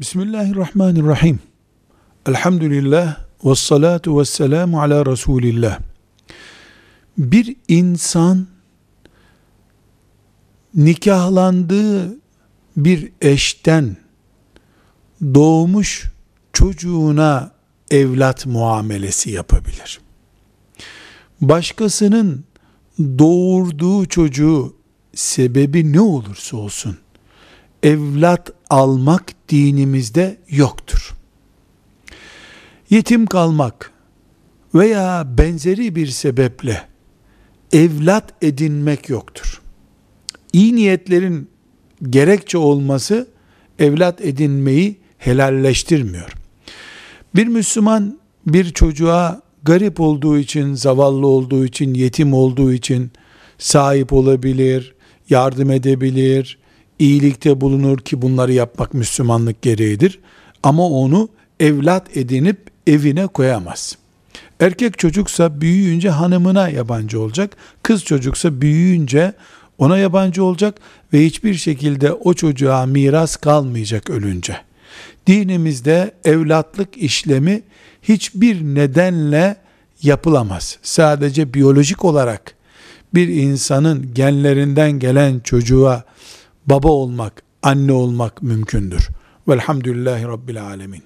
Bismillahirrahmanirrahim. Elhamdülillah ve salatu ve selamu ala Resulillah. Bir insan nikahlandığı bir eşten doğmuş çocuğuna evlat muamelesi yapabilir. Başkasının doğurduğu çocuğu sebebi ne olursa olsun evlat almak dinimizde yoktur. Yetim kalmak veya benzeri bir sebeple evlat edinmek yoktur. İyi niyetlerin gerekçe olması evlat edinmeyi helalleştirmiyor. Bir Müslüman bir çocuğa garip olduğu için, zavallı olduğu için, yetim olduğu için sahip olabilir, yardım edebilir, iyilikte bulunur ki bunları yapmak Müslümanlık gereğidir. Ama onu evlat edinip evine koyamaz. Erkek çocuksa büyüyünce hanımına yabancı olacak. Kız çocuksa büyüyünce ona yabancı olacak ve hiçbir şekilde o çocuğa miras kalmayacak ölünce. Dinimizde evlatlık işlemi hiçbir nedenle yapılamaz. Sadece biyolojik olarak bir insanın genlerinden gelen çocuğa baba olmak, anne olmak mümkündür. Velhamdülillahi Rabbil Alemin.